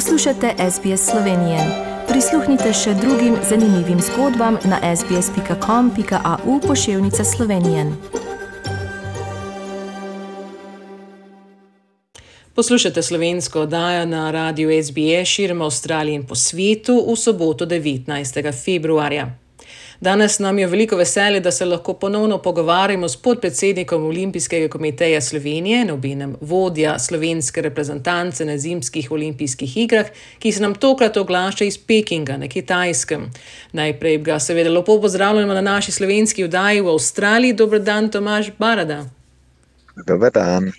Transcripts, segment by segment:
Poslušate SBS Slovenije. Prisluhnite še drugim zanimivim zgodbam na sbsp.com.au pošiljka Slovenije. Poslušate slovensko oddajo na radiju SBS širom Avstralije in po svetu v soboto 19. februarja. Danes nam je veliko veselje, da se lahko ponovno pogovarjamo s podpredsednikom Olimpijskega komiteja Slovenije, nobenem vodja slovenske reprezentance na zimskih olimpijskih igrah, ki se nam tokrat oglaša iz Pekinga na Kitajskem. Najprej ga seveda lepo pozdravljamo na naši slovenski vdaji v Avstraliji. Dobro dan, Tomaž Barada. Dober dan.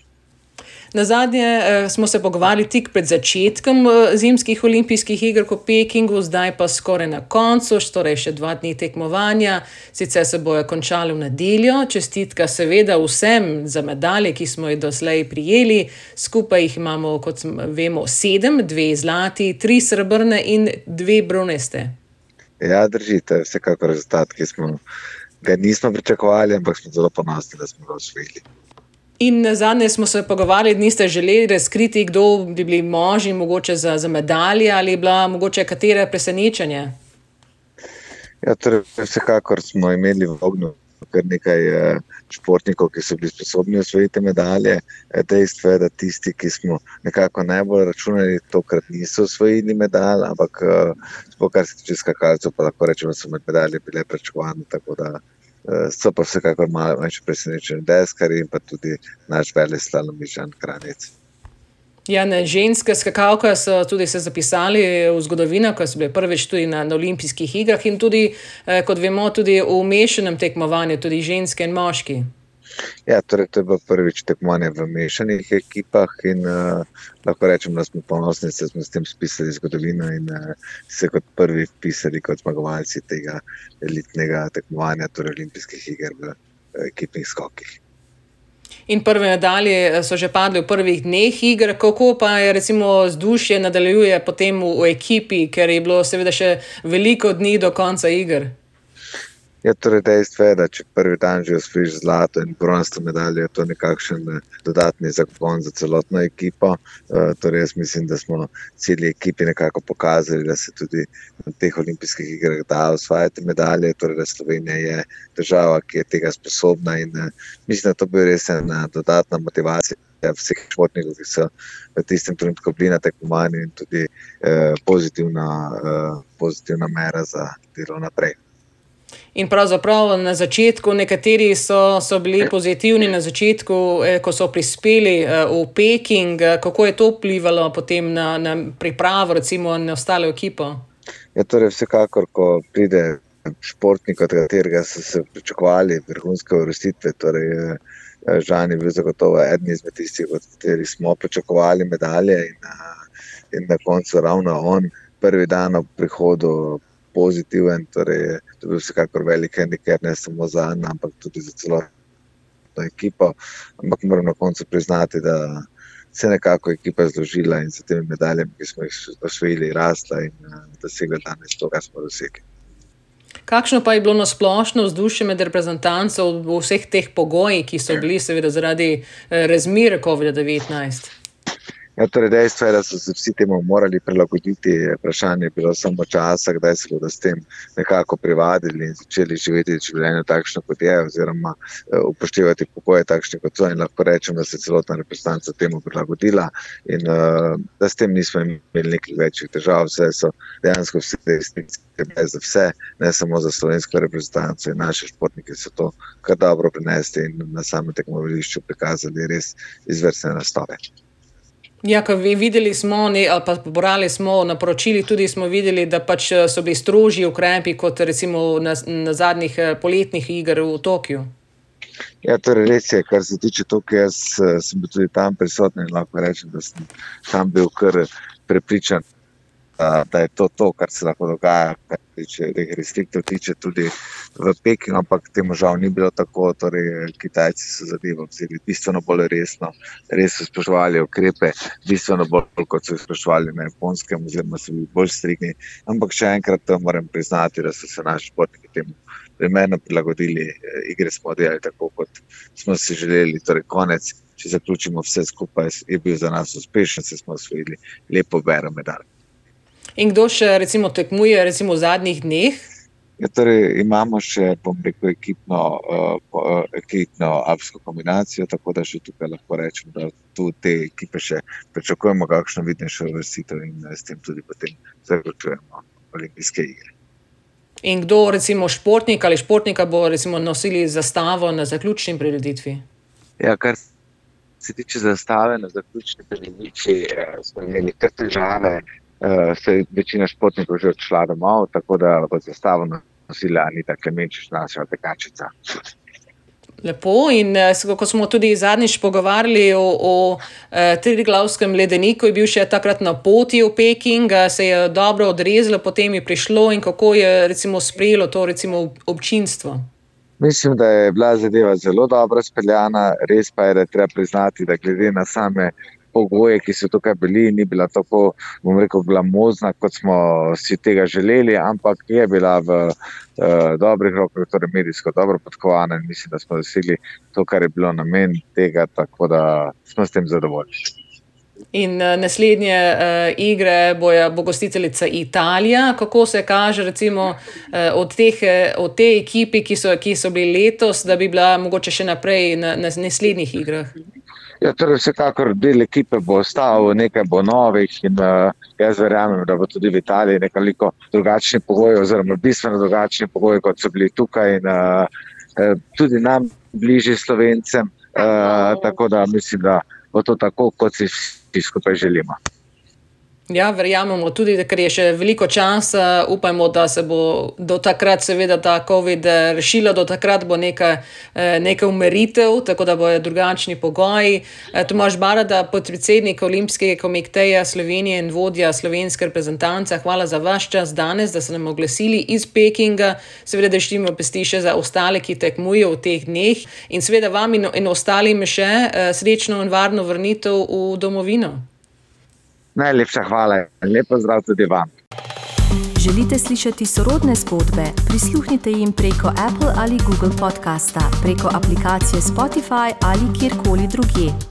Na zadnje eh, smo se pogovarjali tik pred začetkom eh, zimskih olimpijskih iger v Pekingu, zdaj pa skoraj na koncu, torej še dva dni tekmovanja, sicer se bojo končali v nedeljo. Čestitka seveda vsem za medalje, ki smo jih doslej prijeli. Skupaj jih imamo, kot vemo, sedem, dve zlati, tri srebrne in dve broneste. Ja, držite, vsekakor rezultat, ki smo ga nismo pričakovali, ampak smo zelo ponosni, da smo ga osvojili. In na zadnje smo se pogovarjali, da niste želeli razkriti, kdo bi bili možni, mogoče za, za medalje ali bila mogoče katera presenečenja. Ja, torej, vsekakor smo imeli v ognju kar nekaj eh, športnikov, ki so bili sposobni osvojiti medalje. Eh, dejstvo je, da tisti, ki smo nekako najbolj računali, tokrat niso osvojili medalj, ampak eh, kar se tiče skakalcev, pa lahko rečemo, da so medalje bile prečakovane. Eh, so pa vsekakor malo več presenečeni deskari in pa tudi naš velik slalom Mižan Kranec. Ja, ne, ženske skakalke so tudi se zapisali v zgodovino, ko so bile prvič tudi na, na olimpijskih igrah in tudi, eh, kot vemo, tudi v mešanem tekmovanju, tudi ženske in moški. Ja, torej, to je bilo prvič tekmovanje v mešanih ekipah in uh, lahko rečem, da smo ponosni, da smo s tem spisali zgodovino in uh, se kot prvi pisali kot zmagovalci tega elitnega tekmovanja, torej olimpijskih iger v uh, ekipnih skokih. In prve medalje so že padle v prvih dneh iger, kako pa je recimo vzdušje nadaljuje potem v, v ekipi, ker je bilo seveda še veliko dni do konca iger. Je torej dejstvo, je, da če prvi dan že osvojiš zlato in bronasta medalja, je to nekakšen eh, dodatni zagon za celotno ekipo. Uh, torej jaz mislim, da smo celi ekipi nekako pokazali, da se tudi na teh olimpijskih igrah da osvajati medalje. Torej, Slovenija je država, ki je tega sposobna in uh, mislim, da to bo res ena dodatna motivacija. Vseh športnikov, ki so v tistem trenutku bili na tekmovanju, in tudi eh, pozitivna, eh, pozitivna mera za delo naprej. In pravzaprav na začetku, nekateri so, so bili pozitivni na začetku, eh, ko so prispeli eh, v Peking. Eh, kako je to vplivalo potem na, na pripravo, recimo na ostalo ekipo? Ja, torej vsekakor, ko pride športnik, od katerega so se pričakovali vrhunske uvrstitve. Torej, Žan je bil zagotovo eden izmed tistih, od katerih smo pričakovali medalje, in, in na koncu ravno on, prvi dan ob prihodu pozitiven, torej to je bil vsekakor velik handicap, ne samo za nas, ampak tudi za celotno ekipo. Ampak moram na koncu priznati, da se je nekako ekipa zložila in s temi medaljami, ki smo jih osvojili, rasla in uh, dosegla danes to, kar smo dosegli. Kakšno pa je bilo na splošno vzdušje med reprezentanci v vseh teh pogojih, ki so bili, seveda, zaradi eh, razmer COVID-19? Ja, torej dejstvo je, da so se vsi temu morali prilagoditi. Vprašanje je bilo samo časa, kdaj se bodo s tem nekako privadili in začeli živeti življenje takšno, kot je, oziroma eh, upoštevati pokoje takšne, kot so. In lahko rečem, da se je celotna reprezentanca temu prilagodila in uh, da s tem nismo imeli nekih večjih težav. Vse so dejansko vse te institucije za vse, ne samo za slovensko reprezentanco in naše športnike so to kar dobro prinesli in na samem tekmovališču prikazali res izvrstne nastave. Ja, videli smo, ne, ali pa pobrali smo na poročili, tudi smo videli, da pač eh, so bili strožji ukrepi kot recimo na, na zadnjih eh, poletnih igrah v Tokiu. Ja, torej res je, kar se tiče Tokija, jaz eh, sem bil tudi tam prisoten in lahko rečem, da sem tam bil kar prepričan, da je to to, kar se lahko dogaja, kar se teh restriktov tiče tudi v Pekingu, ampak temu žal ni bilo tako. Torej, Kitajci so zadevo vzeli bistveno bolj resno, res so spoštovali ukrepe, bistveno bolj kot so jih spoštovali na japonskem, oziroma so bili bolj strikni. Ampak še enkrat moram priznati, da so se naši športniki temu. Primerno prilagodili, igre smo delali tako, kot smo si želeli, torej konec če zaključimo vse skupaj, je bil za nas uspešen, se smo osvojili lepo bero medalj. In kdo še recimo tekmuje recimo v zadnjih dneh? Ja, torej imamo še, bom rekel, ekipno, uh, ekipno avsko kombinacijo, tako da še tukaj lahko rečem, da tu te ekipe še pričakujemo, kakšno vidnejšo vrstitev in s tem tudi potem zaključujemo olimpijske igre. In kdo, recimo športnik ali športnika, bo recimo nosili zastavo na zaključni prireditvi? Ja, kar se tiče zastave na zaključni prireditvi, eh, smo imeli kar težave. Uh, se je večina športnikov že odšla domov, tako da bo zastavo nosila Anita Klemenčič, naša tekačica. Lepo. In eh, ko smo tudi zadnjič pogovarjali o, o eh, Triglavskem ledeniku, je bil še takrat na poti v Peking, se je dobro odrezalo, potem je prišlo in kako je recimo sprejelo to recimo občinstvo. Mislim, da je bila zadeva zelo dobro speljana, res pa je, da treba priznati, da glede na same pogoje, ki so tukaj bili, ni bila tako, bom rekel, glamozna, kot smo si tega želeli, ampak je bila v uh, dobrih rokah, torej medijsko dobro podkovana in mislim, da smo dosegli to, kar je bilo namen tega, tako da smo s tem zadovoljni. In uh, naslednje uh, igre boja, bo gostiteljica Italija. Kako se kaže, recimo, uh, od, teh, od te ekipe, ki so, ki so bili letos, da bi bila mogoče še naprej na, na naslednjih igrah? Ja, torej vsekakor del ekipe bo ostal, nekaj bo novih in uh, jaz verjamem, da bo tudi v Italiji nekoliko drugačni pogoji, oziroma bistveno drugačni pogoji, kot so bili tukaj in uh, tudi nam bližje slovencem. Uh, tako da mislim, da bo to tako, kot si vsi skupaj želimo. Ja, verjamemo tudi, ker je še veliko časa. Upajmo, da se bo do takrat, seveda, ta COVID rešila, do takrat bo neka, eh, neka umeritev, tako da bodo drugačni pogoji. Eh, Tomaž Barada, podpredsednik Olimpijskega komiteja Slovenije in vodja slovenske reprezentance, hvala za vaš čas danes, da ste nam oglasili iz Pekinga. Seveda, da štimo pesti še za ostale, ki tekmujejo v teh dneh in seveda vam in, in ostalim še eh, srečno in varno vrnitev v domovino. Najlepša hvala in lepo zdrav tudi vam. Želite slišati sorodne zgodbe? Prisluhnite jim preko Apple ali Google podcasta, preko aplikacije Spotify ali kjerkoli drugje.